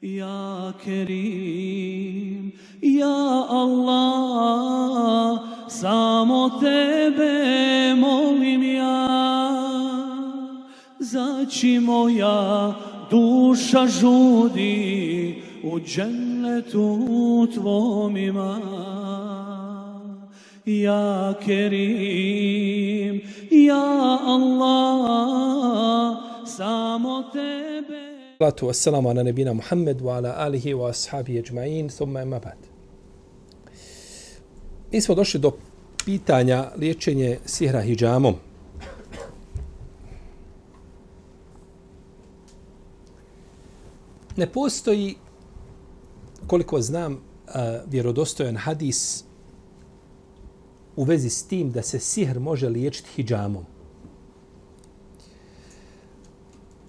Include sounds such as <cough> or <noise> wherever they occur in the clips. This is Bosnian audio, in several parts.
Ya Kerim, Ya Allah, samo tebe molim ja. Zaći moja duša žudi u džennetu tvom ima. Ja Kerim, ja Allah, samo tebe salatu wassalamu ala nebina Muhammed wa ala alihi wa ashabi ajma'in, thumma ima ba'd. Mi smo došli do pitanja liječenje sihra hijamom. Ne postoji, koliko znam, vjerodostojan hadis u vezi s tim da se sihr može liječiti hijamom.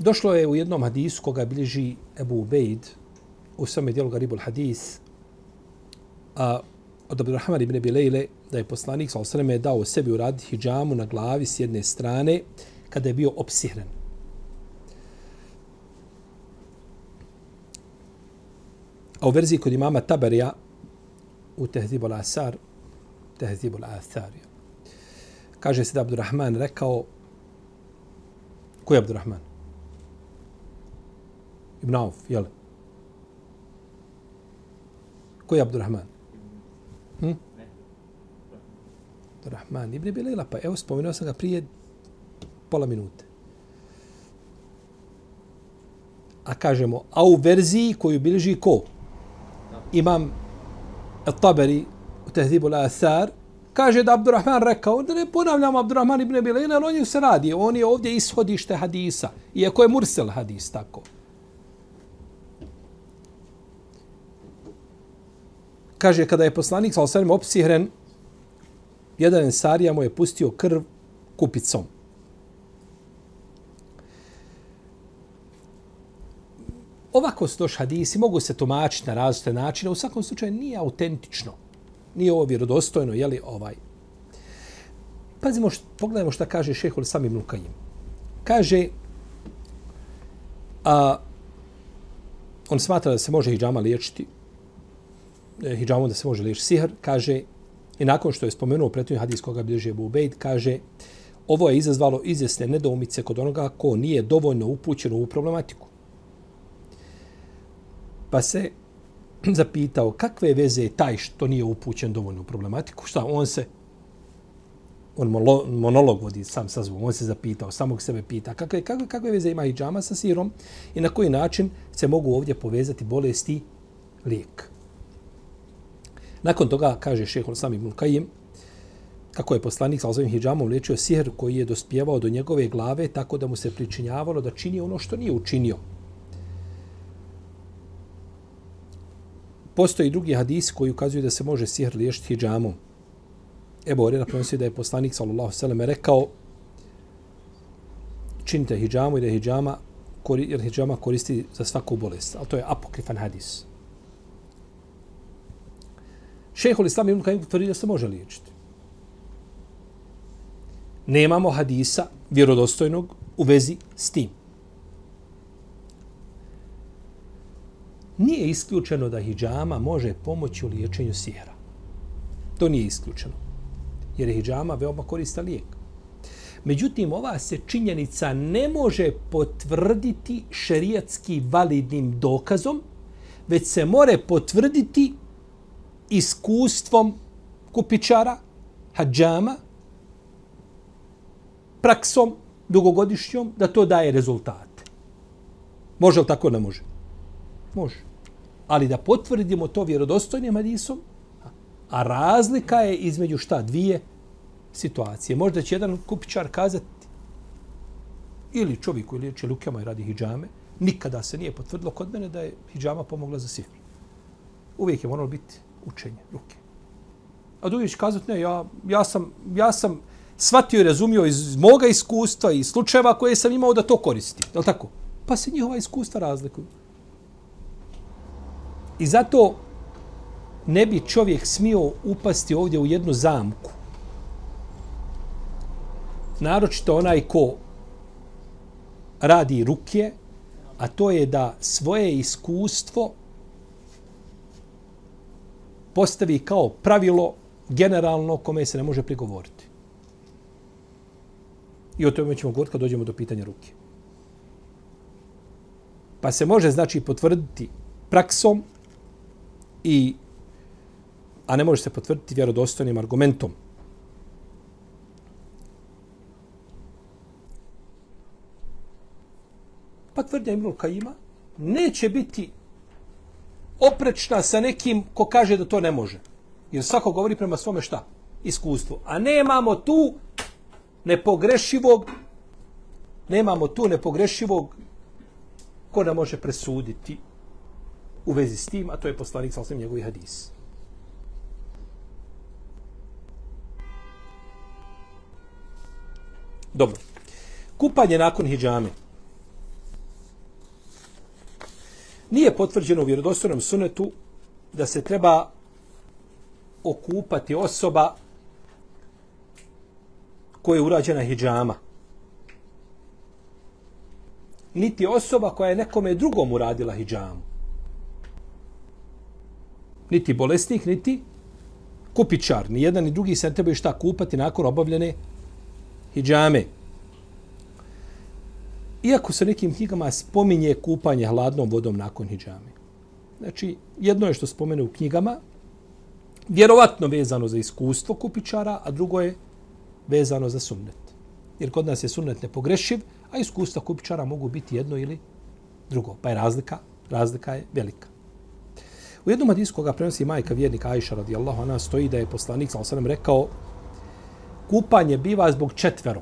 Došlo je u jednom hadisu koga bliži Ebu Ubejd u svome dijelu Garibul Hadis a, od Abdurrahman ibn Bilejle da je poslanik sa osreme dao sebi uraditi hijjamu na glavi s jedne strane kada je bio opsihren. A u verziji kod imama Tabarija u Tehzibu al-Asar Tehzibu al-Asar kaže se da Abdurrahman rekao ko je Abdurrahman? Ibn Auf, jel? Ko je Abdurrahman? Hm? Abdurrahman ibn Bilila, pa evo spomenuo sam ga prije pola minute. A kažemo, a u verziji koju bilježi ko? Imam Al-Tabari u Tehzibu al-Athar, kaže da Abdurrahman rekao, da ne ponavljamo Abdurrahman ibn Bilila, ali on se radi, on je ovdje ishodište hadisa, iako je Mursel hadis tako. Kaže kada je poslanik sa osvrame opsihren, jedan ensarija mu je pustio krv kupicom. Ovako su došli hadisi, mogu se tumačiti na različite načine, u svakom slučaju nije autentično. Nije ovo vjerodostojno, je li ovaj. Pazimo, št, pogledajmo šta kaže šehol sami Mlukajim. Kaže, a, on smatra da se može hijjama liječiti E, hijjamom da se može liječiti sihr, kaže, i nakon što je spomenuo prethodni hadis koga bilježi Abu Ubejd, kaže, ovo je izazvalo izvjesne nedoumice kod onoga ko nije dovoljno upućen u problematiku. Pa se <clears throat> zapitao kakve veze je taj što nije upućen dovoljno u problematiku. Šta, on se, on monolog vodi sam sa zvom, on se zapitao, samog sebe pita kakve, kakve, kakve veze ima i džama sa sirom i na koji način se mogu ovdje povezati bolesti lijek. Nakon toga kaže šehol sami Ibn Kajim, kako je poslanik sa ozovim hijđamom liječio sihr koji je dospjevao do njegove glave tako da mu se pričinjavalo da čini ono što nije učinio. Postoji drugi hadis koji ukazuje da se može sihr liječiti hijđamom. Ebu Orena prenosi da je poslanik sallallahu sallam rekao činite hijđamu i da hijđama, jer hijđama koristi za svaku bolest. Ali to je apokrifan hadis. Šehol Islam Ibn Kajim tvrdi da se može liječiti. Nemamo hadisa vjerodostojnog u vezi s tim. Nije isključeno da hijjama može pomoći u liječenju sihra. To nije isključeno. Jer je hijjama veoma korista lijek. Međutim, ova se činjenica ne može potvrditi šerijatski validnim dokazom, već se more potvrditi iskustvom kupičara, hađama, praksom dugogodišnjom, da to daje rezultate. Može li tako? Ne može. Može. Ali da potvrdimo to vjerodostojnim hadisom, a razlika je između šta? Dvije situacije. Možda će jedan kupičar kazati ili čovjek koji liječi lukama i radi hijjame, nikada se nije potvrdilo kod mene da je hijjama pomogla za sihru. Uvijek je moralo biti učenje ruke. A drugi će kazati, ne, ja, ja, sam, ja sam shvatio i razumio iz moga iskustva i slučajeva koje sam imao da to koristi. Je tako? Pa se njihova iskustva razlikuju. I zato ne bi čovjek smio upasti ovdje u jednu zamku. Naročito onaj ko radi ruke, a to je da svoje iskustvo postavi kao pravilo generalno kome se ne može prigovoriti. I o tome ćemo govoriti kad dođemo do pitanja ruke. Pa se može, znači, potvrditi praksom i a ne može se potvrditi vjerodostojnim argumentom. Pa tvrdnja Ibnul Kajima neće biti oprečna sa nekim ko kaže da to ne može. Jer svako govori prema svome šta? Iskustvu. A nemamo tu nepogrešivog nemamo tu nepogrešivog ko da može presuditi u vezi s tim, a to je poslanik sa njegovih hadis. Dobro. Kupanje nakon hijjame. Nije potvrđeno u vjerodostojnom sunetu da se treba okupati osoba koja je urađena hijjama. Niti osoba koja je nekome drugom uradila hijjamu. Niti bolesnik, niti kupičar. Ni jedan ni drugi se ne trebaju šta kupati nakon obavljene hijjame. Iako se nekim knjigama spominje kupanje hladnom vodom nakon hijjame. Znači, jedno je što spomene u knjigama, vjerovatno vezano za iskustvo kupičara, a drugo je vezano za sunnet. Jer kod nas je sunnet nepogrešiv, a iskustva kupičara mogu biti jedno ili drugo. Pa je razlika, razlika je velika. U jednom hadisu koga prenosi majka vjernika Aisha radijallahu anha stoji da je poslanik sallallahu sa rekao kupanje biva zbog četvero.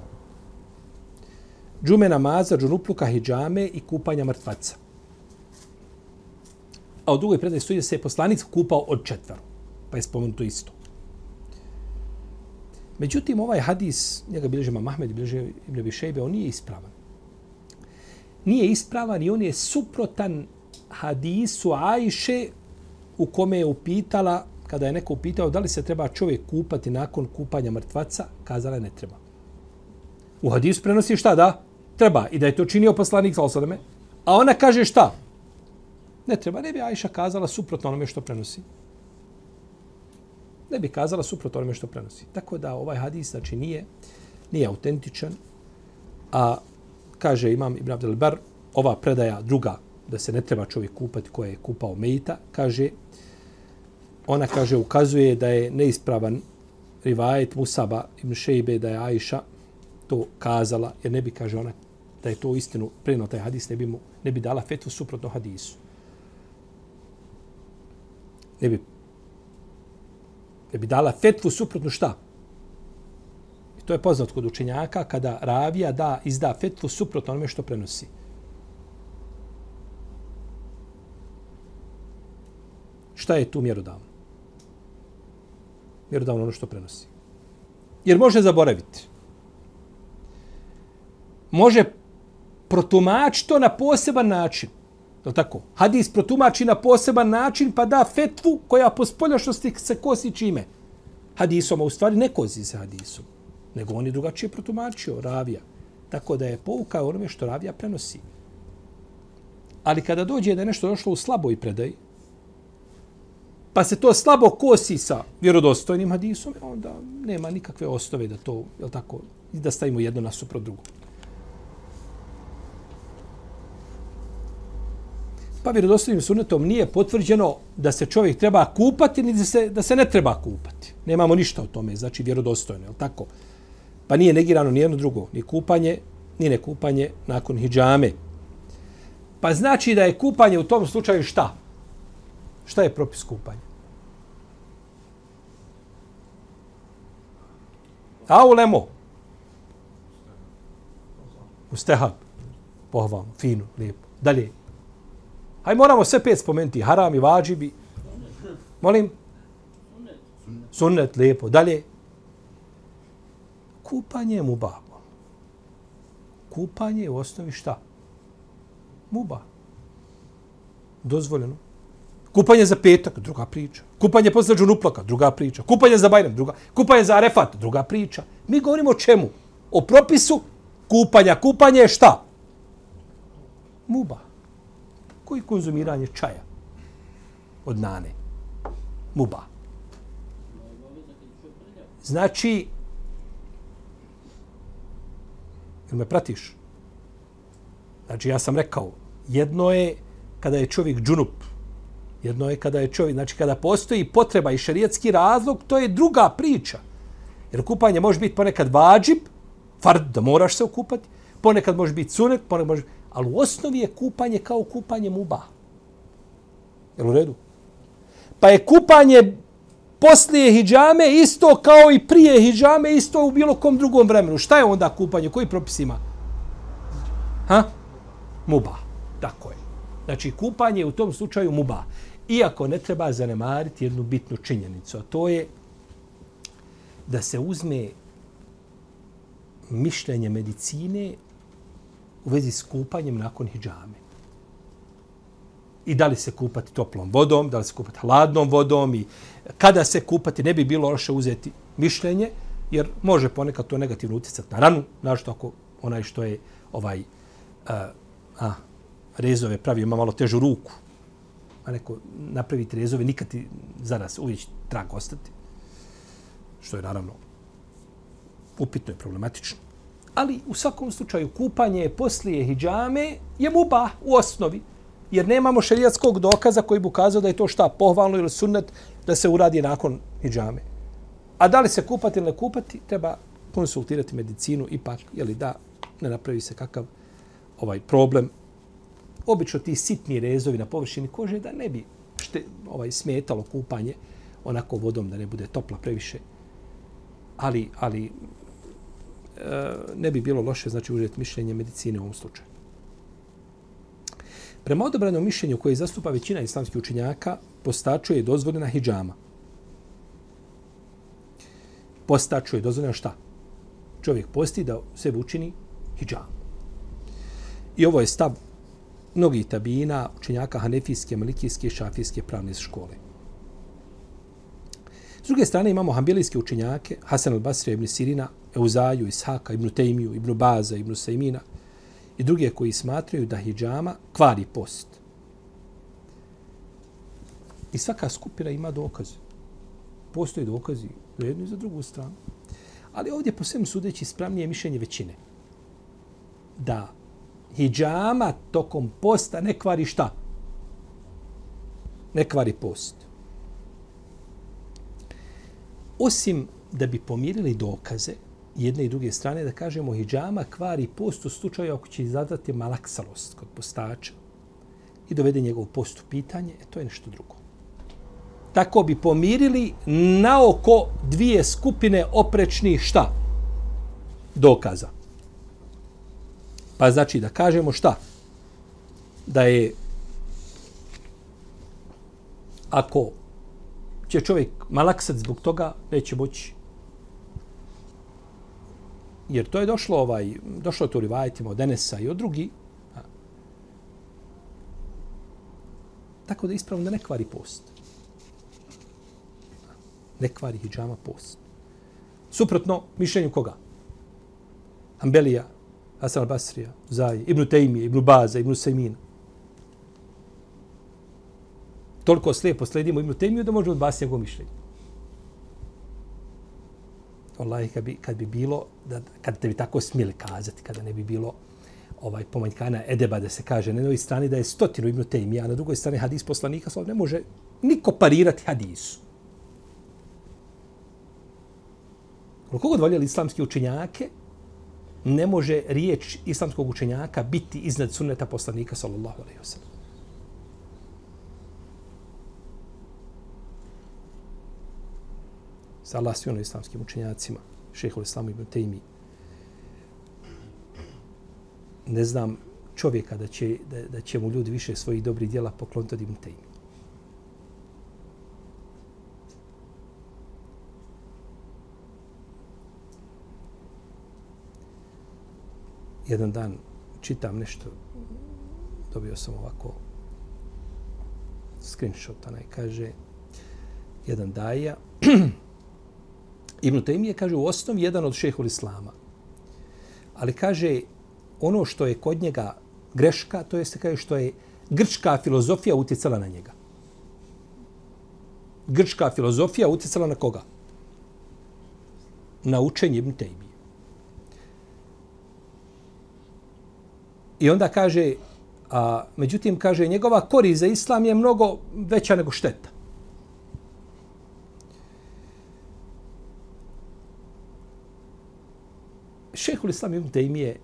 Džume namaza, džunupluka, hijjame i kupanja mrtvaca. A u drugoj predaj stoji da se je poslanik kupao od četvaru, Pa je spomenuto isto. Međutim, ovaj hadis, njega bilježe Imam Mahmed, bilježe Ibn Abi Šejbe, on nije ispravan. Nije ispravan i on je suprotan hadisu Ajše u kome je upitala kada je neko upitao da li se treba čovjek kupati nakon kupanja mrtvaca, kazala je ne treba. U hadisu prenosi šta da? Treba. I da je to činio poslanik sa osadame. A ona kaže šta? Ne treba. Ne bi Ajša kazala suprotno onome što prenosi. Ne bi kazala suprotno onome što prenosi. Tako da ovaj hadis znači nije, nije autentičan. A kaže imam Ibn Abdel Bar, ova predaja druga, da se ne treba čovjek kupati koje je kupao Mejita, kaže ona kaže ukazuje da je neispravan rivajet Musaba ibn Šejbe da je Ajša to kazala, jer ne bi, kaže ona, da je to istinu preno taj hadis, ne bi, mu, ne bi dala fetvu suprotno hadisu. Ne bi, ne bi dala fetvu suprotno šta? I to je poznat kod učenjaka kada ravija da izda fetvu suprotno onome što prenosi. Šta je tu mjerodavno? mjerodavno ono što prenosi. Jer može zaboraviti. Može protumači to na poseban način. Je tako? Hadis protumači na poseban način pa da fetvu koja po spoljašnosti se kosi čime? Hadisom, a u stvari ne kosi se hadisom. Nego on je drugačije protumačio, ravija. Tako da je pouka onome što ravija prenosi. Ali kada dođe da je nešto došlo u slaboj predaji, pa se to slabo kosi sa vjerodostojnim hadisom, onda nema nikakve ostove da to, je tako, da stavimo jedno nasuprot drugo. Pa vjerodostojnim sunnetom nije potvrđeno da se čovjek treba kupati, ni da se, da se ne treba kupati. Nemamo ništa o tome, znači vjerodostojno, je tako? Pa nije negirano ni jedno drugo, ni kupanje, ni ne kupanje nakon hijjame. Pa znači da je kupanje u tom slučaju šta? Šta je propis kupanja? A u lemo? U stehab. Pohvalno, fino, lijepo. Dalje. Aj moramo sve pet spomenuti. Haram i vađibi. Molim? Sunnet, lijepo. Dalje. Kupanje je mubabo. Kupanje je u osnovi šta? Muba. Dozvoljeno. Kupanje za petak, druga priča. Kupanje posle džunuplaka, druga priča. Kupanje za bajram, druga. Kupanje za arefat, druga priča. Mi govorimo o čemu? O propisu kupanja. Kupanje je šta? Muba koji konzumiranje čaja od nane. Muba. Znači, Jel me pratiš? Znači, ja sam rekao, jedno je kada je čovjek džunup, jedno je kada je čovjek, znači kada postoji potreba i šarijetski razlog, to je druga priča. Jer kupanje može biti ponekad vađib, fard, da moraš se okupati, ponekad može biti sunet, ponekad može... Ali u osnovi je kupanje kao kupanje muba. Jel u redu? Pa je kupanje poslije hijjame isto kao i prije hijjame, isto u bilo kom drugom vremenu. Šta je onda kupanje? Koji propis ima? Ha? Muba. Tako je. Znači, kupanje je u tom slučaju muba. Iako ne treba zanemariti jednu bitnu činjenicu, a to je da se uzme mišljenje medicine u vezi s kupanjem nakon hijjame i da li se kupati toplom vodom, da li se kupati hladnom vodom i kada se kupati, ne bi bilo loše uzeti mišljenje, jer može ponekad to negativno utjecati na ranu, našto ako onaj što je ovaj a, a, rezove pravi, ima malo težu ruku, a neko napraviti rezove, nikad ti zaraz uvijek trag ostati, što je naravno upitno i problematično. Ali u svakom slučaju kupanje poslije hijjame je muba u osnovi jer nemamo šerijatskog dokaza koji bi ukazao da je to šta pohvalno ili sunnet da se uradi nakon hijjame. A da li se kupati ili ne kupati, treba konsultirati medicinu ipak, je li da ne napravi se kakav ovaj problem. Obično ti sitni rezovi na površini kože da ne bi šte, ovaj smetalo kupanje onako vodom da ne bude topla previše. Ali, ali ne bi bilo loše znači uzeti mišljenje medicine u ovom slučaju. Prema odobranom mišljenju koje zastupa većina islamskih učinjaka, postaču je dozvoljena hijjama. Postaču je dozvoljena šta? Čovjek posti da sebe učini hijjam. I ovo je stav mnogih tabina, učenjaka hanefijske, malikijske, šafijske pravne škole. S druge strane imamo hambilijske učenjake, Hasan al-Basri, Ibn Sirina, Euzaju, Ishaka, Ibn Tejmiju, Ibn Baza, Ibn Sejmina i druge koji smatraju da hijjama kvari post. I svaka skupina ima dokaze. Postoje dokazi za jednu i za drugu stranu. Ali ovdje po svemu sudeći spravnije mišljenje većine. Da hijjama tokom posta ne kvari šta? Ne kvari post. Osim da bi pomirili dokaze, jedne i druge strane da kažemo hijjama kvari post u slučaju ako će izazvati malaksalost kod postača i dovede njegov post u pitanje, e, to je nešto drugo. Tako bi pomirili na oko dvije skupine oprečnih šta? Dokaza. Pa znači da kažemo šta? Da je ako će čovjek malaksat zbog toga, neće moći jer to je došlo ovaj došlo to rivajtima od Enesa i od drugi. Tako da ispravno da ne kvari post. Ne kvari hijjama post. Suprotno mišljenju koga? Ambelija Hasan al-Basrija Zaj Ibn Taymije Ibn Baza Ibn Sajmina toliko slijepo sledimo Ibn Taymiju da možemo odbasiti njegovo mišljenje wallahi kad bi, kad bi bilo, da, kad te bi tako smjeli kazati, kada ne bi bilo ovaj pomanjkana edeba da se kaže na jednoj strani da je stotinu ibn Tejmija, a na drugoj strani hadis poslanika, ne može niko parirati hadisu. Koliko god voljeli islamski učenjake, ne može riječ islamskog učenjaka biti iznad sunneta poslanika, sallallahu alaihi wa sallam. Sa Allah islamskim učenjacima, šehehu islamu ibn Tejmi. Ne znam čovjeka da će, da, da će mu ljudi više svojih dobrih dijela pokloniti od ibn Tejmi. Jedan dan čitam nešto, dobio sam ovako screenshot, onaj kaže, jedan daja, <clears throat> Ibn Taymije kaže u osnovi jedan od šehul islama. Ali kaže ono što je kod njega greška, to jeste kaže što je grčka filozofija utjecala na njega. Grčka filozofija utjecala na koga? Na učenje Ibn Taymi. I onda kaže, a, međutim, kaže, njegova korist za islam je mnogo veća nego šteta. Šehul Islam Ibn Taymi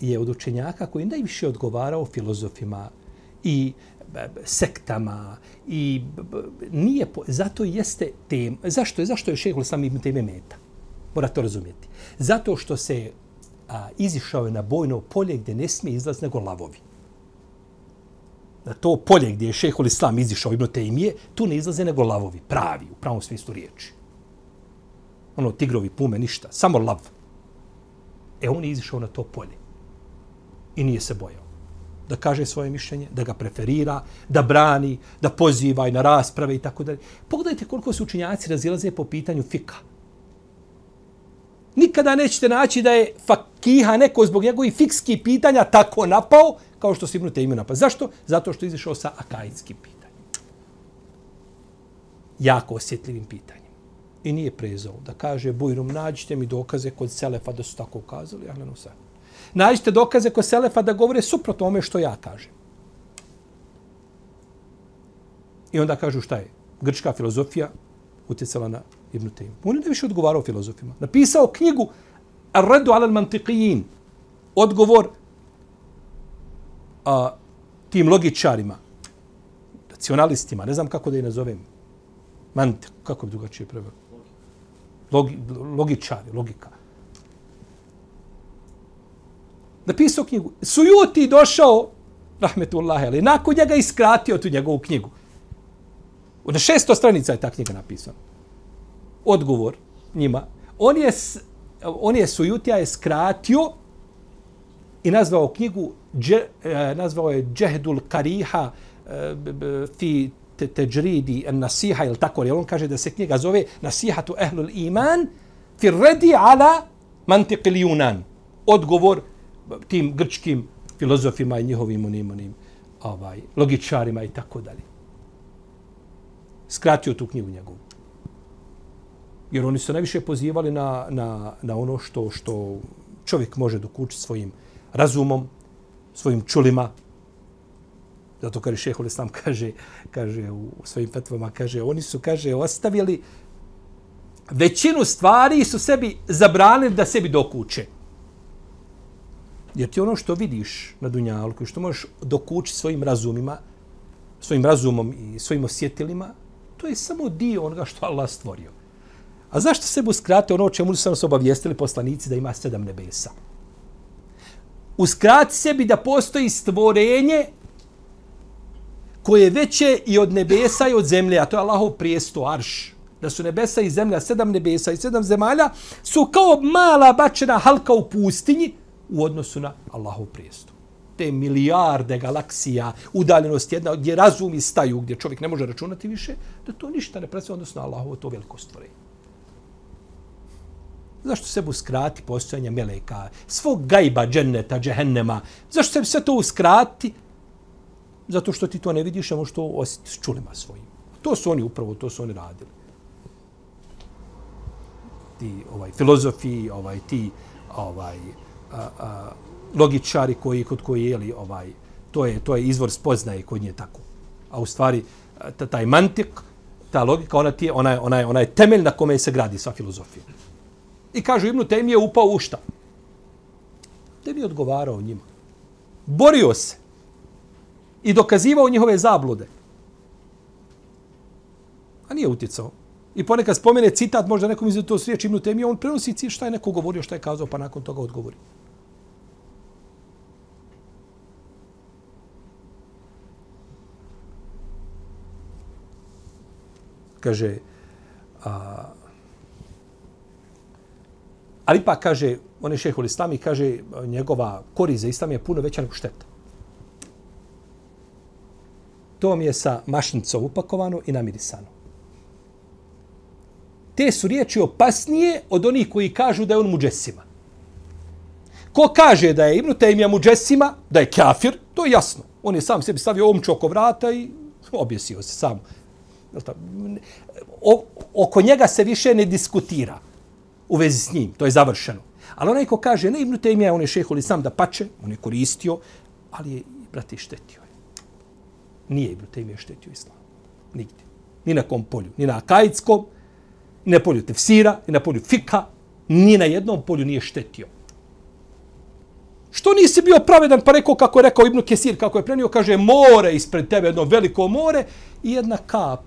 je od učenjaka koji najviše odgovarao filozofima i e, sektama i nije po, zato jeste tem zašto je zašto je šejh Islam ibn Tejme meta? Mora to razumjeti. Zato što se a, izišao je na bojno polje gdje ne smije izlaz nego lavovi. Na to polje gdje je šejh Islam izišao ibn Tejme tu ne izlaze nego lavovi pravi u pravom smislu riječi. Ono tigrovi pume ništa samo lav e on je izišao na to polje i nije se bojao da kaže svoje mišljenje, da ga preferira, da brani, da poziva i na rasprave i tako dalje. Pogledajte koliko se učinjaci razilaze po pitanju fika. Nikada nećete naći da je fakiha neko zbog njegovih fikskih pitanja tako napao kao što se Ibn ime napao. Zašto? Zato što je izašao sa akajitskim pitanjem. Jako osjetljivim pitanjem. I nije prezao da kaže Bujrum, nađite mi dokaze kod Selefa da su tako ukazali. Ahlenu sad nađite dokaze kod Selefa da govore suprotno ome što ja kažem. I onda kažu šta je? Grčka filozofija utjecala na Ibn Taym. On je više odgovarao filozofima. Napisao knjigu Ar-Radu ala al-Mantiqiyin. Odgovor a, tim logičarima, racionalistima, ne znam kako da ih nazovem. Mantik, kako bi drugačije preveo? Logi, logičari, logika napisao knjigu. Sujuti došao, rahmetullahi, ali nakon njega iskratio tu njegovu knjigu. Na šesto stranica je ta knjiga napisana. Odgovor njima. On je, on je Sujutija je skratio i nazvao knjigu, dje, e, nazvao je Džehdul Kariha e, fi te, teđridi nasiha, ili tako, jer on kaže da se knjiga zove Nasihatu ehlul iman fir redi ala mantiqil junan. Odgovor tim grčkim filozofima i njihovim onim, onim ovaj, logičarima i tako dalje. Skratio tu knjigu njegovu. Jer oni su najviše pozivali na, na, na ono što što čovjek može dokučiti svojim razumom, svojim čulima. Zato kaže šeho Islam kaže, kaže u svojim fetvama, kaže, oni su, kaže, ostavili većinu stvari su sebi zabranili da sebi dokuče. Jer ti ono što vidiš na Dunjalku i što možeš dokući svojim razumima, svojim razumom i svojim osjetilima, to je samo dio onoga što Allah stvorio. A zašto se uskrate ono o čemu su nas obavijestili poslanici da ima sedam nebesa? Uskrati sebi da postoji stvorenje koje je veće i od nebesa i od zemlje, a to je Allahov prijesto, arš. Da su nebesa i zemlja, sedam nebesa i sedam zemalja, su kao mala bačena halka u pustinji, u odnosu na Allahov prijesto. Te milijarde galaksija, udaljenost jedna, gdje razumi staju, gdje čovjek ne može računati više, da to ništa ne predstavlja odnosno na Allahovo to veliko stvorenje. Zašto se uskrati postojanja meleka, svog gajba, dženneta, džehennema? Zašto se sve to uskrati? Zato što ti to ne vidiš, samo što osjetiš čulima svojim. To su oni upravo, to su oni radili. Ti ovaj filozofi, ovaj ti ovaj a, a, logičari koji kod koji je li ovaj to je to je izvor spoznaje kod nje tako. A u stvari taj mantik, ta logika, ona ti je, ona je, ona je, ona je temelj na kome se gradi sva filozofija. I kažu Ibnu Tejmi je upao u šta? Tejmi je odgovarao njima. Borio se. I dokazivao njihove zablude. A nije utjecao. I ponekad spomene citat, možda nekom iz to s riječi Ibnu on prenosi šta je neko govorio, šta je kazao, pa nakon toga odgovori. kaže a, ali pa kaže on je šehol islam i kaže njegova korist za islam je puno veća nego šteta. To mi je sa mašnicom upakovano i namirisano. Te su riječi opasnije od onih koji kažu da je on muđesima. Ko kaže da je Ibnu Tejmija muđesima, da je kafir, to je jasno. On je sam sebi stavio omču oko vrata i objesio se sam. O, oko njega se više ne diskutira u vezi s njim. To je završeno. Ali onaj ko kaže, ne Ibnu Tejmija, on je šehol sam da pače, on je koristio, ali je, brate, štetio je. Nije Ibn Taymija štetio islam. Nigdje. Ni na kom polju. Ni na akajitskom, ni na polju tefsira, ni na polju fika, ni na jednom polju nije štetio. Što nisi bio pravedan pa rekao kako je rekao Ibn Kesir, kako je prenio, kaže more ispred tebe, jedno veliko more i jedna kap.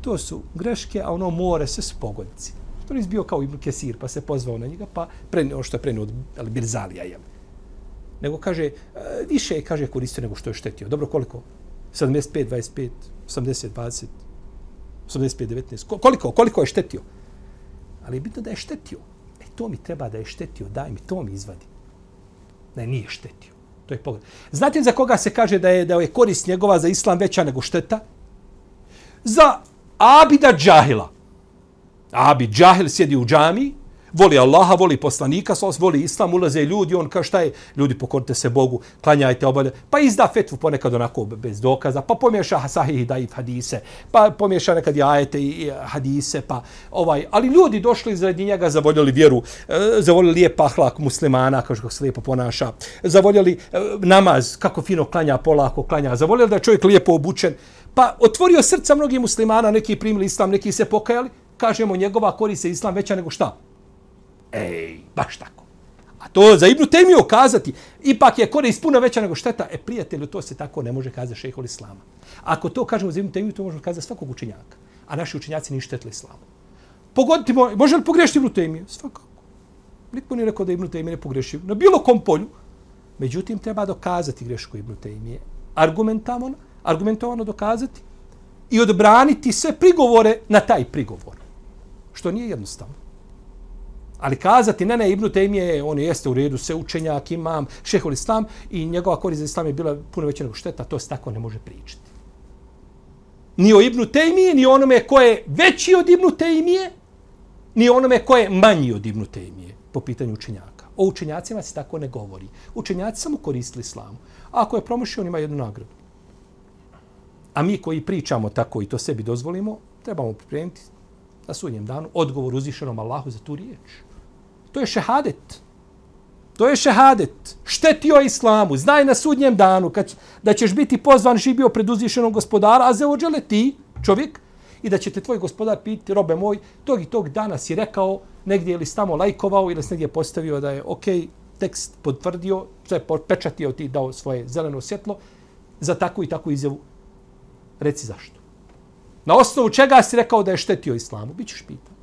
To su greške, a ono more se spogodci. pogodci. Što nisi bio kao Ibn Kesir pa se pozvao na njega pa prenio ono što je prenio od Birzalija. Jel? Nego kaže, e, više je kaže koristio nego što je štetio. Dobro, koliko? 75, 25, 80, 20, 85, 19. Koliko? Koliko je štetio? Ali je bitno da je štetio. E to mi treba da je štetio, daj mi, to mi izvadi. Ne, nije štetio. To je pogled. Znate za koga se kaže da je da je korist njegova za islam veća nego šteta? Za Abida Džahila. Abid Džahil sjedi u džami, voli Allaha, voli poslanika, sos, voli islam, ulaze ljudi, on kaže šta je, ljudi pokorite se Bogu, klanjajte obalje, pa izda fetvu ponekad onako bez dokaza, pa pomješa sahih i daif hadise, pa pomješa nekad i ajete i hadise, pa ovaj, ali ljudi došli iz njega, zavoljeli vjeru, e, zavoljeli lijep ahlak muslimana, kao kako se lijepo ponaša, zavoljeli e, namaz, kako fino klanja, polako klanja, zavoljeli da je čovjek lijepo obučen, pa otvorio srca mnogih muslimana, neki primili islam, neki se pokajali, kažemo njegova korist se islam veća nego šta? Ej, baš tako. A to za Ibnu Temiju kazati, ipak je korist puno veća nego šteta. E, prijatelju, to se tako ne može kazati šehol islama. Ako to kažemo za Ibnu Temiju, to možemo kazati svakog učenjaka. A naši učenjaci nisu štetili islamu. Pogoditi, može li pogrešiti Ibnu Temiju? Svakako. Niko nije rekao da Ibnu Temiju ne pogreši. Na bilo kom polju. Međutim, treba dokazati grešku Ibnu Temije. Argumentovano, argumentovano dokazati i odbraniti sve prigovore na taj prigovor. Što nije jednostavno. Ali kazati, ne, ne, Ibnu Tejmije, on jeste u redu, se učenjak, imam, šehol islam i njegova korist za islam je bila puno veća nego šteta, to se tako ne može pričati. Ni o Ibnu Tejmije, ni onome ko je veći od Ibnu Tejmije, ni onome ko je manji od Ibnu Tejmije po pitanju učenjaka. O učenjacima se tako ne govori. Učenjaci samo koristili islamu. A ako je promošio, on ima jednu nagradu. A mi koji pričamo tako i to sebi dozvolimo, trebamo pripremiti na sudnjem danu odgovor uzvišenom Allahu za tu riječ. To je šehadet. To je šehadet. Štetio islamu. Znaj na sudnjem danu kad, da ćeš biti pozvan živio pred uzvišenom gospodara, a zeođele ti, čovjek, i da će te tvoj gospodar pitati, robe moj, tog i tog dana si rekao, negdje ili tamo lajkovao ili si negdje postavio da je ok, tekst potvrdio, sve pečatio ti dao svoje zeleno svjetlo, za takvu i takvu izjavu. Reci zašto. Na osnovu čega si rekao da je štetio islamu? Bićeš pitan.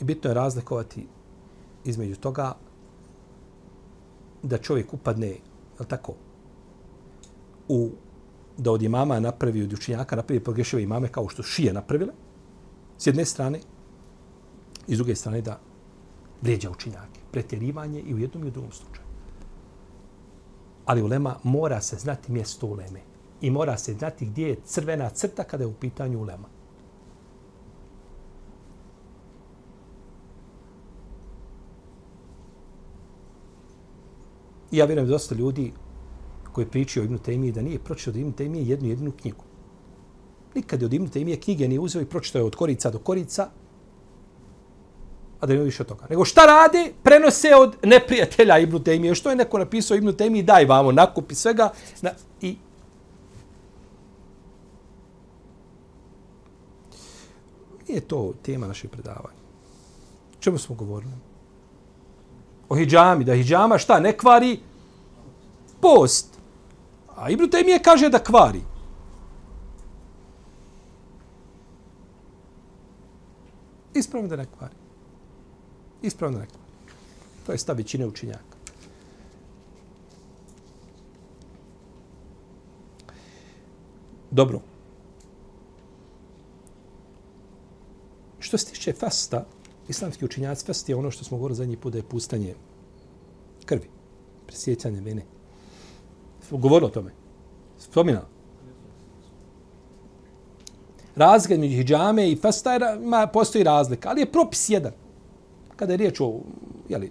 I bitno je razlikovati između toga da čovjek upadne, je tako, u, da od imama napravi, od učenjaka napravi pogrešive imame kao što šije napravile, s jedne strane, i s druge strane da vrijeđa učenjake. Pretjerivanje i u jednom i u drugom slučaju. Ali ulema mora se znati mjesto uleme. I mora se znati gdje je crvena crta kada je u pitanju ulema. I ja vjerujem dosta ljudi koji pričaju o Ibnu Temiji da nije pročitao od Ibnu Tejmije jednu jedinu knjigu. Nikad je od Ibnu Tejmije knjige nije uzeo i pročitao je od korica do korica, a da ne više od toga. Nego šta rade? Prenose od neprijatelja Ibnu Tejmije. Što je neko napisao Ibnu Temiji, daj vamo, nakupi svega. Na, I Nije to tema naše predavanja. Čemu smo govorili? O hijjami. Da hijjama šta? Ne kvari post. A Ibn Temije kaže da kvari. Ispravno da ne kvari. Ispravno rekla. To je stav većine učinjaka. Dobro. Što se tiče fasta, islamski učinjaci, fast je ono što smo govorili zadnji put da je pustanje krvi, presjećanje vene. Govorilo o tome. Spominao. Razlika među hijjame i fastajra, ima, postoji razlika, ali je propis jedan. Kada je riječ o, jeli,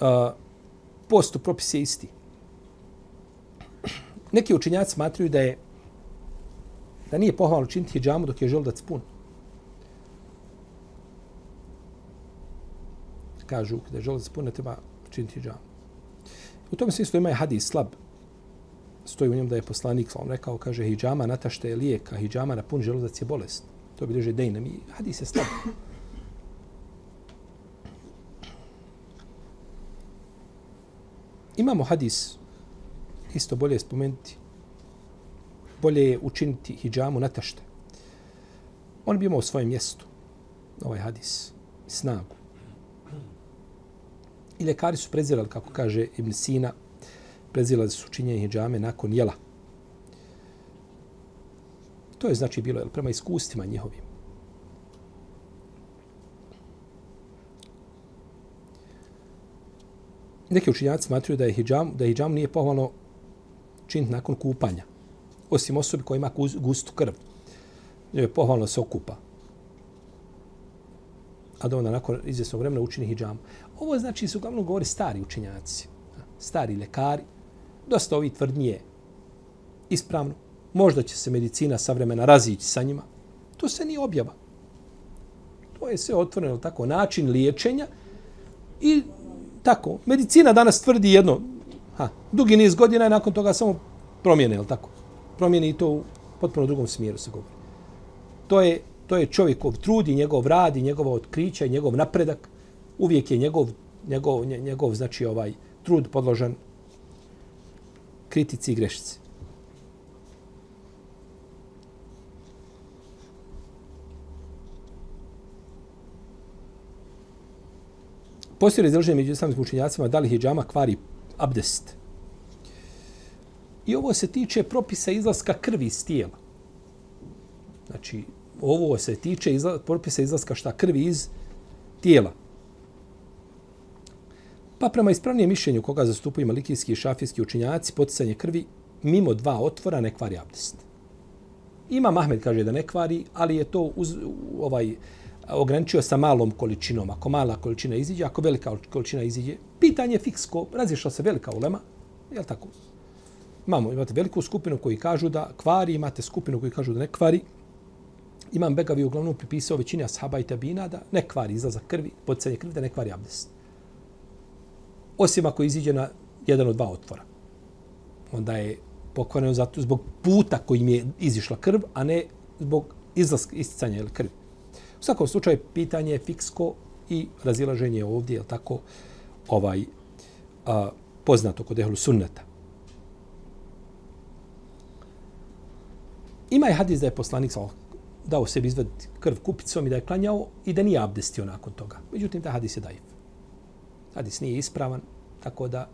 uh, postu, propis je isti. Neki učinjaci smatruju da je da nije pohvalno činiti hijjamu dok je želudac pun. Kažu, da je želudac pun, treba činiti džamu. U tom smislu ima je hadis slab. Stoji u njemu da je poslanik, on rekao, kaže, hijjama natašta je lijek, a hijjama na pun želudac je bolest. To bi drže dejnem i hadis je slab. Imamo hadis, isto bolje spomenuti, bolje je učiniti hijjamu natašta. On bi imao svoje mjesto, ovaj hadis, snagu. I lekari su prezirali, kako kaže Ibn Sina, prezirali su činjenje hijjame nakon jela. To je znači bilo jel, prema iskustvima njihovim. Neki učinjaci smatruju da je hijjam, da je hijjam nije pohvalno činiti nakon kupanja. Osim osobi koja ima gustu krv. Je pohvalno se okupa. A da onda nakon izvjesnog vremena učini hijjam. Ovo znači su uglavnom govori stari učenjaci, Stari lekari. Dosta ovih tvrdnije ispravno. Možda će se medicina savremena razići sa njima. To se ni objava. To je sve otvoreno tako način liječenja i tako. Medicina danas tvrdi jedno, ha, dugi niz godina i nakon toga samo promijene, jel tako? Promijene i to u potpuno drugom smjeru se govori. To je, to je čovjekov trud i njegov rad i njegova otkrića i njegov napredak. Uvijek je njegov, njegov, njegov znači ovaj trud podložan kritici i grešici. Postoji razdruženje među islamskim učenjacima da li hijjama kvari abdest. I ovo se tiče propisa izlaska krvi iz tijela. Znači, ovo se tiče izla, propisa izlaska šta krvi iz tijela. Pa prema ispravnijem mišljenju koga zastupaju malikijski i šafijski učinjaci, poticanje krvi mimo dva otvora ne kvari abdest. Ima Mahmed kaže da ne kvari, ali je to uz, ovaj, ograničio sa malom količinom. Ako mala količina iziđe, ako velika količina iziđe, pitanje je fiksko, razješla se velika ulema, je li tako? Imamo, imate veliku skupinu koji kažu da kvari, imate skupinu koji kažu da ne kvari. Imam Begavi uglavnom pripisao većini ashaba i tabina da ne kvari izlazak krvi, podsjednje krvi, da ne kvari abdest. Osim ako iziđe na jedan od dva otvora. Onda je pokvareno zato zbog puta kojim je izišla krv, a ne zbog izlaska, isticanja krvi U svakom slučaju pitanje je fiksko i razilaženje je ovdje, je tako, ovaj, a, poznato kod ehlu sunneta. Ima je hadis da je poslanik dao sebi izvaditi krv kupicom i da je klanjao i da nije abdestio nakon toga. Međutim, taj hadis je dajiv. Hadis nije ispravan, tako da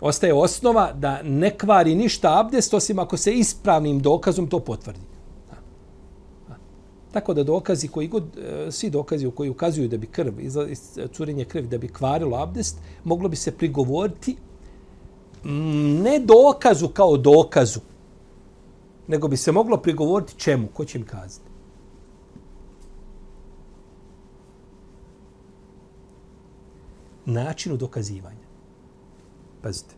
ostaje osnova da ne kvari ništa abdest, osim ako se ispravnim dokazom to potvrdi. Tako da dokazi koji god, e, svi dokazi u koji ukazuju da bi krv, curenje krvi, da bi kvarilo abdest, moglo bi se prigovoriti ne dokazu kao dokazu, nego bi se moglo prigovoriti čemu, ko će im kazati. Načinu dokazivanja. Pazite,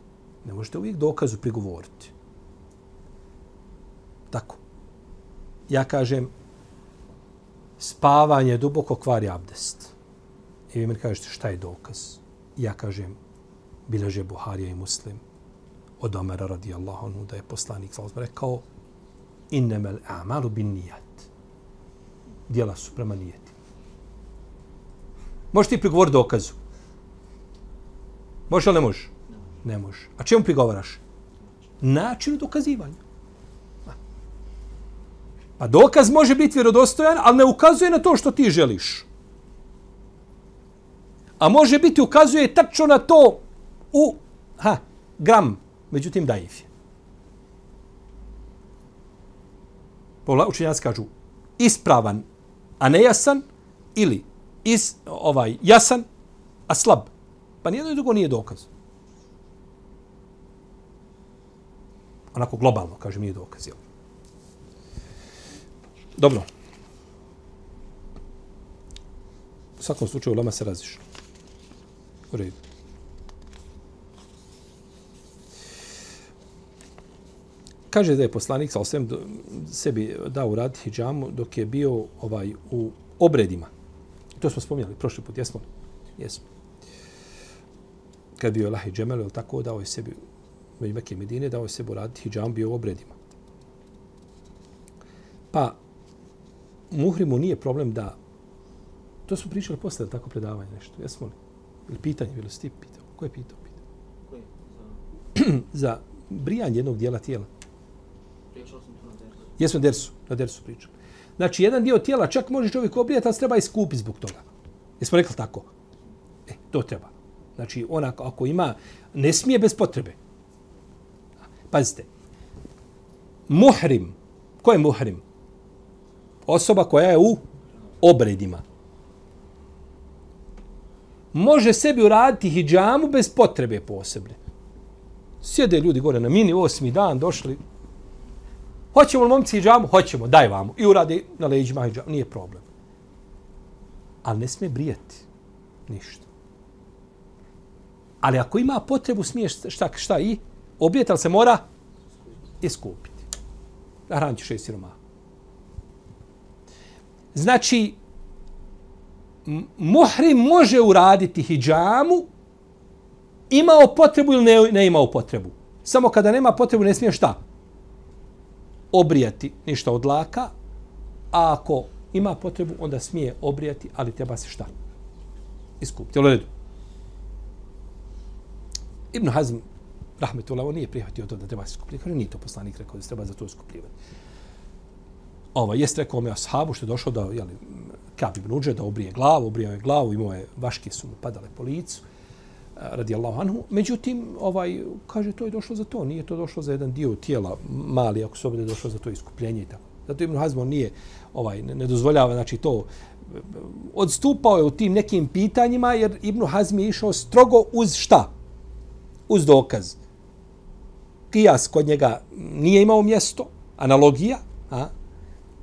ne možete uvijek dokazu prigovoriti. Tako. Ja kažem, spavanje duboko kvari abdest. I vi mi kažete šta je dokaz? Ja kažem, bileže Buharija i Muslim od Omera radijallahu anhu da je poslanik sallallahu rekao innemel amalu bin nijat. Dijela su prema nijeti. Možeš ti prigovor dokazu? Može li ne može? Ne može. A čemu prigovaraš? Načinu dokazivanja. Pa dokaz može biti vjerodostojan, ali ne ukazuje na to što ti želiš. A može biti ukazuje tačno na to u ha, gram, međutim daif je. Pola učenjaci kažu ispravan, a nejasan, ili is, ovaj, jasan, a slab. Pa nijedno i drugo nije dokaz. Onako globalno, kaže, nije dokaz, jel? Dobro. U svakom slučaju, lama se razišla. U redu. Kaže da je poslanik sa osvijem sebi dao raditi hijjamu dok je bio ovaj u obredima. To smo spominjali prošli put, jesmo? Jesmo. Kad bio Lahi Džemel, ili tako, dao je sebi među Mekke Medine, dao je sebi raditi hijjamu, bio u obredima. Pa, muhrimu nije problem da... To smo pričali posle, tako predavanje nešto, jesmo li? Ili pitanje, bilo si ti pitao? Ko je pitao? pitao? <clears throat> za brijanje jednog dijela tijela. Pričao sam to na dersu. Jesmo dersu, na dersu pričam. Znači, jedan dio tijela čak može čovjek obrijati, ali treba iskupiti zbog toga. Jesmo rekli tako? E, to treba. Znači, ona ako ima, ne smije bez potrebe. Pazite. Muhrim. Ko je muhrim? Osoba koja je u obredima. Može sebi uraditi hijjamu bez potrebe posebne. Sjede ljudi gore na mini, osmi dan, došli, Hoćemo li momci hijjamu? Hoćemo, daj vamo. I uradi na leđima hijjamu. Nije problem. Ali ne smije brijati. Ništa. Ali ako ima potrebu, smiješ šta, šta i? Obrijeti, ali se mora iskupiti. Hranit ću šest siroma. Znači, muhrim može uraditi hijjamu imao potrebu ili ne, ne imao potrebu. Samo kada nema potrebu ne smije šta? obrijati ništa od laka, a ako ima potrebu, onda smije obrijati, ali treba se šta? Iskupiti. U redu? Ibn Hazm, rahmetullah, on nije prihvatio to da treba se skupljivati. Kaže, nije to poslanik rekao da se treba za to skupljivati. Ovo, jeste rekao me ashabu što je došao da, jeli, Kab ibn Uđe, da obrije glavu, obrijao je glavu, imao je, vaške su mu padale po licu eh, radi Allahu anhu. Međutim, ovaj, kaže, to je došlo za to. Nije to došlo za jedan dio tijela mali, ako se ovdje došlo za to iskupljenje i tako. Zato Ibn Hazm nije, ovaj, ne, dozvoljava, znači to, odstupao je u tim nekim pitanjima, jer Ibn Hazm je išao strogo uz šta? Uz dokaz. Kijas kod njega nije imao mjesto, analogija, a?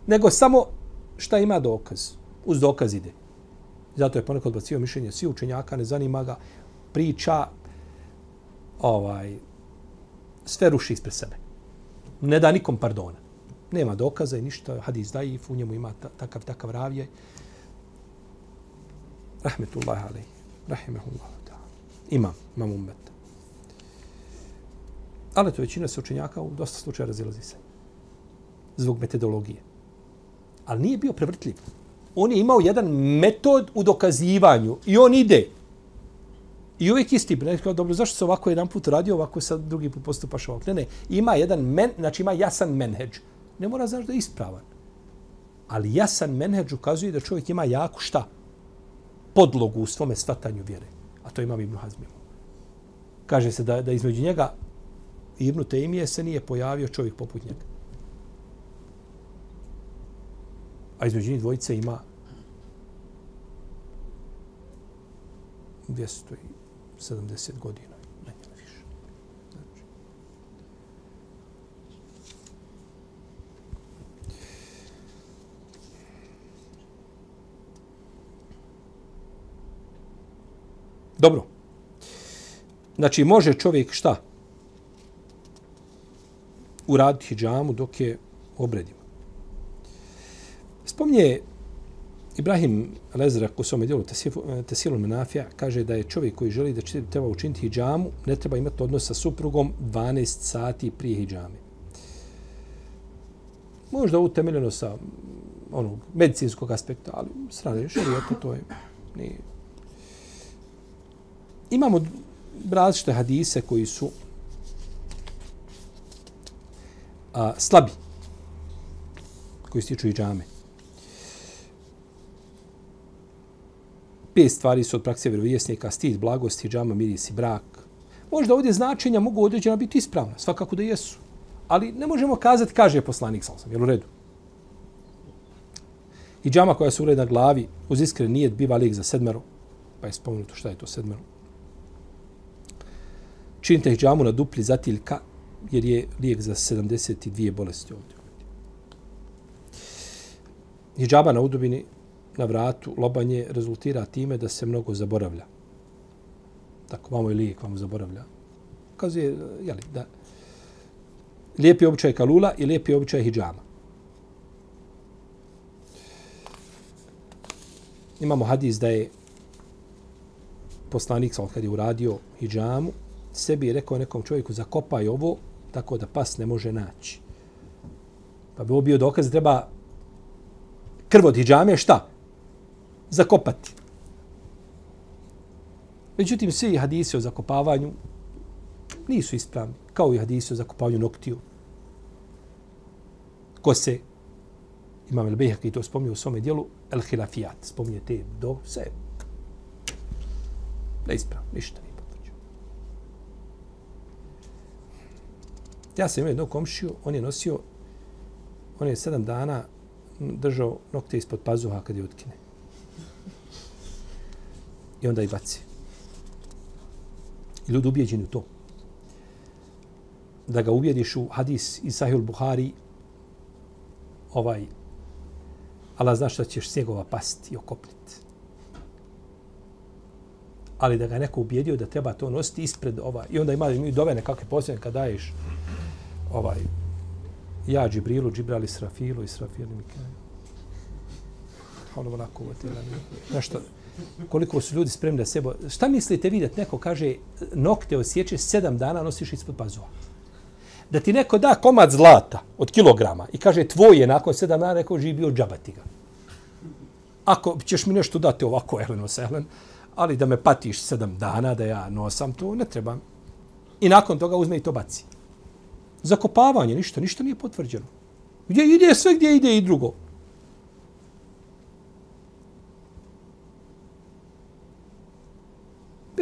nego samo šta ima dokaz. Uz dokaz ide. Zato je ponekad odbacio mišljenje svi učenjaka, ne zanima ga priča ovaj sve ruši ispred sebe. Ne da nikom pardona. Nema dokaza i ništa. Hadis daif, u njemu ima takav, takav ravije. Rahmetullahi alaih. rahimahullah ta'ala. Imam, imam umet. Ali to većina se učenjaka u dosta slučaja razilazi se. Zbog metodologije. Ali nije bio prevrtljiv. On je imao jedan metod u dokazivanju i on ide. I uvijek isti, ne kao, dobro, zašto se ovako jedan put radio, ovako sad drugi put postupaš ovako? Ne, ne, ima jedan men, znači ima jasan menheđ. Ne mora znaš da je ispravan. Ali jasan menheđ ukazuje da čovjek ima jako šta? Podlogu u svome svatanju vjere. A to ima Ibn Hazmi. Kaže se da, da između njega Ibnu Tejmije se nije pojavio čovjek poput njega. A između njih dvojice ima 200 i 70 godina. Manje više. Znači. Dobro. Znači, može čovjek šta? Uraditi hijjamu dok je obredimo. Spominje Ibrahim Lezrak u svome dijelu Tesilu Menafija kaže da je čovjek koji želi da treba učiniti hijjamu, ne treba imati odnos sa suprugom 12 sati prije hijjame. Možda utemeljeno sa onog medicinskog aspekta, ali strane šarijeta to je nije. Imamo različite hadise koji su a, slabi koji se tiču džame. Pet stvari su od prakse vjerovjesnika, stid, blagost, džama, miris i brak. Možda ovdje značenja mogu određena biti ispravna, svakako da jesu. Ali ne možemo kazati, kaže poslanik, sam sam, jel u redu? I džama koja se ureda na glavi, uz iskren nijet, biva lijek za sedmero, pa je spomenuto šta je to sedmero. Činite ih džamu na dupli zatiljka jer je lijek za 72 bolesti ovdje. Hidžaba na udubini, na vratu, lobanje, rezultira time da se mnogo zaboravlja. Tako, vamo je lijek, vamo zaboravlja. Kazuje, jeli, da lijepi običaj kalula i lijepi običaj hijjama. Imamo hadis da je poslanik sam kad je uradio hijjamu, sebi je rekao nekom čovjeku zakopaj ovo tako da pas ne može naći. Pa bi ovo bio dokaz da treba krv od hijjame šta? Zakopati. Međutim, svi hadisi o zakopavanju nisu ispravni, kao i hadisi o zakopavanju noktiju. Ko se, imam El Bejhek to spominje u svome dijelu, El Hilafijat, spominje te do se. Ne ispravno, ništa nije potvrđeno. Ja sam imao jednog komšiju, on je nosio, on je sedam dana držao nokte ispod pazuha kad je utkine. I onda i baci. I ljudi ubijeđeni u to. Da ga ubijediš u hadis iz Sahih Buhari, ovaj, Allah zna šta ćeš snjegova pasti i okopniti. Ali da ga neko ubijedio da treba to nositi ispred ova. i onda ima mi dove nekakve posljedne kad daješ ovaj, ja Džibrilu, Džibrali Srafilu i Srafilu Mikaelu. Ono onako uvotila. Nešto, koliko su ljudi spremni da sebo... Šta mislite vidjeti? neko kaže nokte osjeće sedam dana nosiš ispod pazuha? Da ti neko da komad zlata od kilograma i kaže tvoj je nakon sedam dana neko živi bio džabati ga. Ako ćeš mi nešto dati ovako, Eleno Selen, ali da me patiš sedam dana da ja nosam to, ne trebam. I nakon toga uzme i to baci. Zakopavanje, ništa, ništa nije potvrđeno. Gdje ide sve, gdje ide i drugo.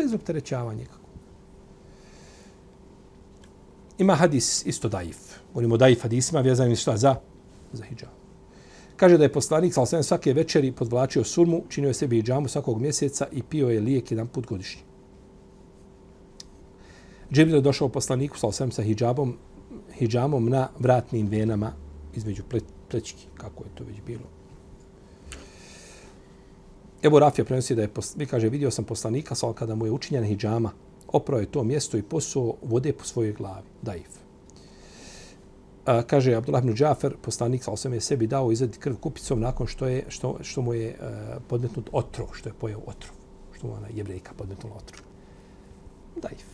bez opterećavanja nikako. Ima hadis isto daif. Govorimo daif hadisima, vjezanim šta za? Za hijab. Kaže da je poslanik sa osvijem svake večeri podvlačio surmu, činio je sebi džamu svakog mjeseca i pio je lijek jedan put godišnji. Džibril je došao poslaniku sa osvijem sa hijabom, hijjamom na vratnim venama između plećki, kako je to već bilo. Evo Rafija prenosi da je, vi kaže, vidio sam poslanika, sal kada mu je učinjen hijjama, oprao je to mjesto i posuo vode po svojoj glavi, daif. A, kaže Abdullah ibn Džafer, poslanik sa osam je sebi dao izvedi krv kupicom nakon što je što, što mu je uh, podmetnut otrov, što je pojeo otrov, što mu ona jebrejka podmetnula otrov. Daif.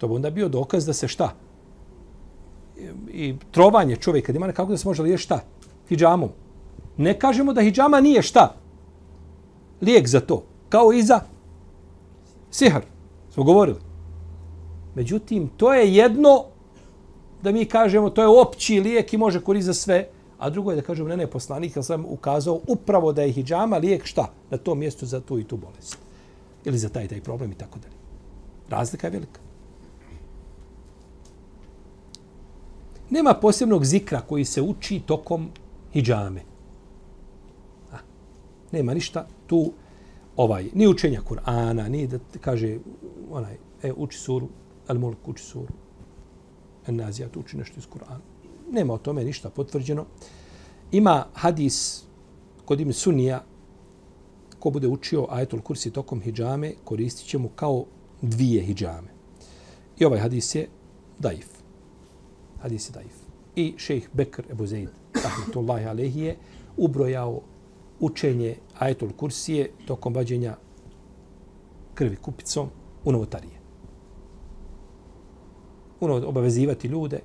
To bi onda bio dokaz da se šta? I, trovanje čovjeka, ima nekako da se može liješ šta? Hidžamom. Ne kažemo da hidžama nije šta? lijek za to. Kao i za sihar. Smo govorili. Međutim, to je jedno da mi kažemo to je opći lijek i može koristiti za sve. A drugo je da kažemo, ne, ne, poslanik, ja sam ukazao upravo da je hijjama lijek šta? Na tom mjestu za tu i tu bolest. Ili za taj taj problem i tako dalje. Razlika je velika. Nema posebnog zikra koji se uči tokom hijjame. Nema ništa tu ovaj ni učenja Kur'ana, ni da kaže onaj e uči suru, al mulk uči suru. En nazijat uči nešto iz Kur'ana. Nema o tome ništa potvrđeno. Ima hadis kod ime Sunija ko bude učio ajetul kursi tokom hijjame, koristit će mu kao dvije hijjame. I ovaj hadis je daif. Hadis je daif. I šejh Bekr Ebu Zeid, rahmatullahi alehi, je ubrojao učenje ajetul kursije tokom vađenja krvi kupicom u novotarije. Uno obavezivati ljude.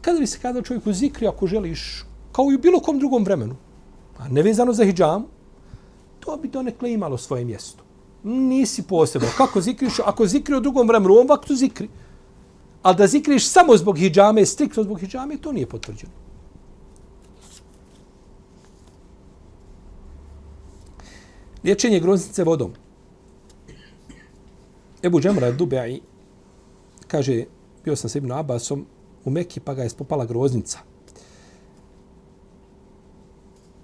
Kada bi se kada čovjeku zikri ako želiš, kao i u bilo kom drugom vremenu, a nevezano za hijjam, to bi donekle imalo svoje mjesto. Nisi posebno. Kako zikriš? Ako zikri u drugom vremenu, u ovom vaktu zikri. Ali da zikriš samo zbog hijjame, striktno zbog hijjame, to nije potvrđeno. Liječenje groznice vodom. Ebu Džemra Dubai kaže, bio sam s Ibn Abbasom u Mekki, pa ga je spopala groznica.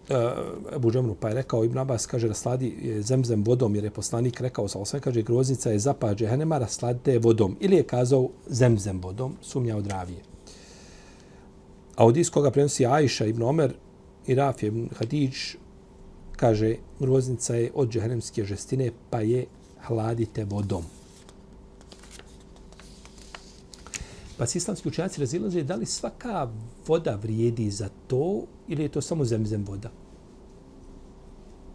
Eh, Ebu Džemru, pa je rekao Ibn Abbas, kaže, rasladi je eh, zemzem vodom, jer je poslanik rekao sa osam, kaže, groznica je zapa džehenema, rasladite je vodom. Ili je kazao zemzem vodom, sumnja od ravije. A od iz koga prenosi Ajša ibn Omer i Raf ibn Hadidž, kaže, groznica je od džehenemske žestine, pa je hladite vodom. Pa se islamski učenjaci razilaze da li svaka voda vrijedi za to ili je to samo zemzem voda.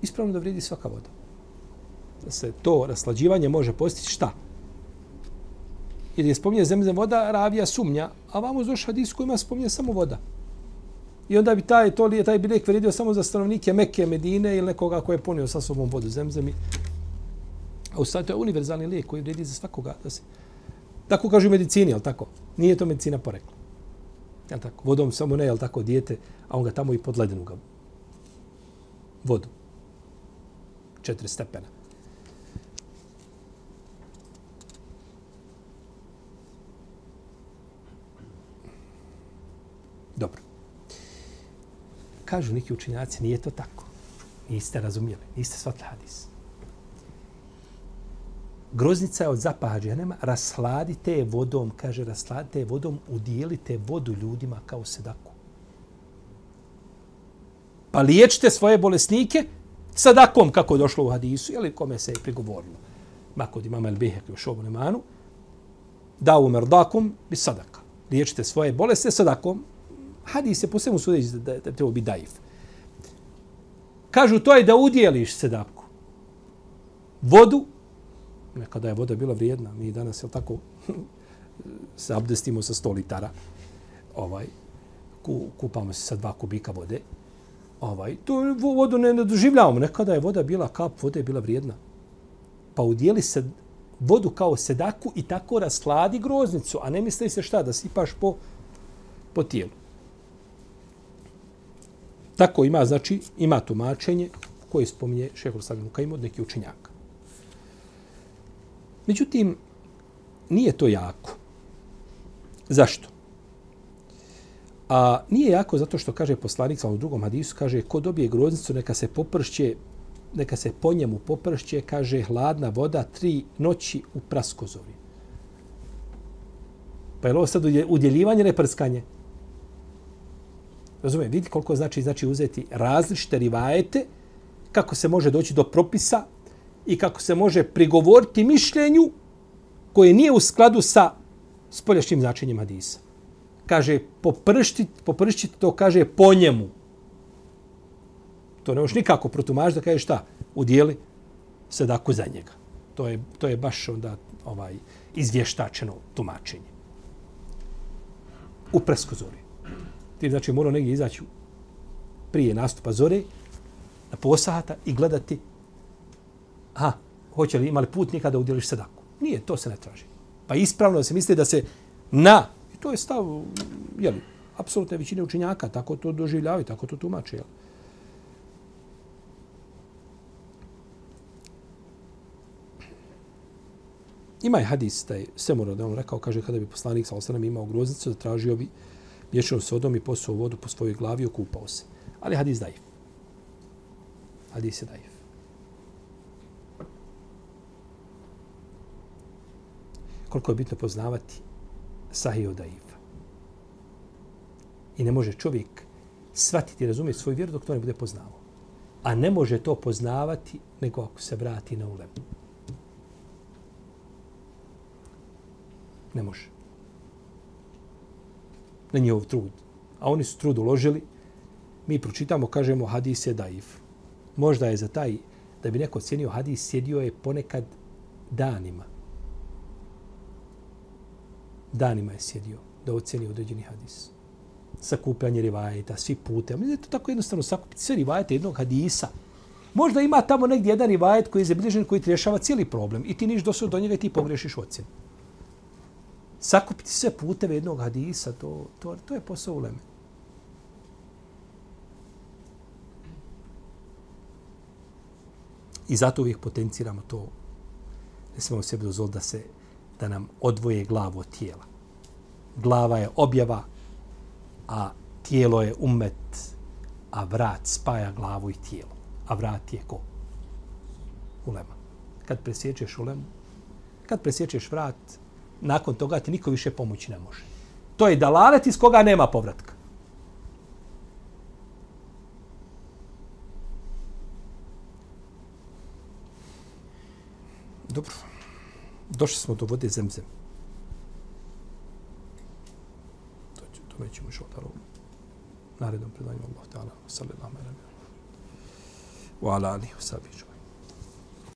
Ispravno da vredi svaka voda. Da se to raslađivanje može postići šta? Jer je spominje zemzem voda, ravija sumnja, a vam uz hadis ima spominje samo voda. I onda bi taj, to li taj biljek vredio samo za stanovnike Mekke, Medine ili nekoga ko je ponio sa sobom vodu zemzemi. A u stvari to je univerzalni lijek koji vredi za svakoga da se Tako kažu u medicini, ali tako? Nije to medicina porekla. Jel tako? Vodom samo ne, jel tako, dijete, a on ga tamo i pod ledenu ga vodu. Četiri stepena. Dobro. Kažu neki učinjaci, nije to tako. Niste razumijeli, niste shvatili hadis groznica je od zapaha džehennema, rasladite je vodom, kaže, rasladite je vodom, udijelite vodu ljudima kao sedaku. Pa liječite svoje bolesnike sadakom, kako je došlo u hadisu, ili kome se je prigovorilo. Ma kod imama El Behek u šobu da u merdakom bi sadaka. Liječite svoje boleste sadakom. Hadis je po svemu sudeći da, da, da treba biti daif. Kažu, to je da udjeliš sedaku. Vodu nekada je voda bila vrijedna. Mi danas, je tako, <laughs> se abdestimo sa 100 litara. Ovaj, ku, kupamo se sa dva kubika vode. Ovaj, tu vodu ne, ne doživljavamo. Nekada je voda bila, kap vode je bila vrijedna. Pa udijeli se vodu kao sedaku i tako rasladi groznicu. A ne misli se šta, da sipaš po, po tijelu. Tako ima, znači, ima tumačenje koje spominje šehol Savinu Kajim od neki učenjaka. Međutim, nije to jako. Zašto? A nije jako zato što kaže poslanik sa u drugom hadisu, kaže ko dobije groznicu neka se popršće, neka se po njemu popršće, kaže hladna voda tri noći u praskozovi. Pa je ovo sad udjeljivanje, ne prskanje? Razumijem, vidite koliko znači, znači uzeti različite rivajete, kako se može doći do propisa i kako se može prigovoriti mišljenju koje nije u skladu sa spoljašnjim značenjem hadisa. Kaže, poprštiti, poprštiti to kaže po njemu. To ne možeš nikako protumaš da kaže šta? Udijeli sadaku za njega. To je, to je baš onda ovaj izvještačeno tumačenje. U presku zore. Ti znači mora negdje izaći prije nastupa zore na posahata i gledati ha, hoće li imali put nikada udjeliš sadaku. Nije, to se ne traži. Pa ispravno se misli da se na, i to je stav, jeli, apsolutne većine učinjaka, tako to doživljavaju, tako to tumače, jel? Ima je hadis da je Semura da on rekao, kaže, kada bi poslanik sa osanem imao groznicu, zatražio bi mješao sodom i posuo vodu po svojoj glavi i okupao se. Ali hadis dajiv. Hadis je dajiv. Koliko je bitno poznavati sahih od daifa. I ne može čovjek shvatiti i razumjeti svoju vjeru dok to ne bude poznavao. A ne može to poznavati nego ako se vrati na ulem. Ne može. Na njihov trud. A oni su trud uložili. Mi pročitamo, kažemo, hadis je daif. Možda je za taj, da bi neko cijenio hadis, sjedio je ponekad danima danima je sjedio da oceni određeni hadis. Sakupljanje rivajeta, svi pute. Mi je to tako jednostavno sakupiti sve rivajete jednog hadisa. Možda ima tamo negdje jedan rivajet koji je zabilježen, koji ti rješava cijeli problem i ti niš dosud do njega i ti pogrešiš ocjenu. Sakupiti sve puteve jednog hadisa, to, to, to je posao uleme. I zato uvijek potenciramo to. Ne smemo sebi dozvoliti da se da nam odvoje glavu od tijela. Glava je objava, a tijelo je umet a vrat spaja glavu i tijelo. A vrat je ko? Ulema. Kad presječeš ulemu, kad presječeš vrat, nakon toga ti niko više pomoći ne može. To je dalalet iz koga nema povratka. Dobro. Došli smo do vode zemzem. To, ću, to nećemo još odaro narednom predanju Allah ta'ala. Sallallahu alaihi wa sallam. Wa ala alihi wa sallam.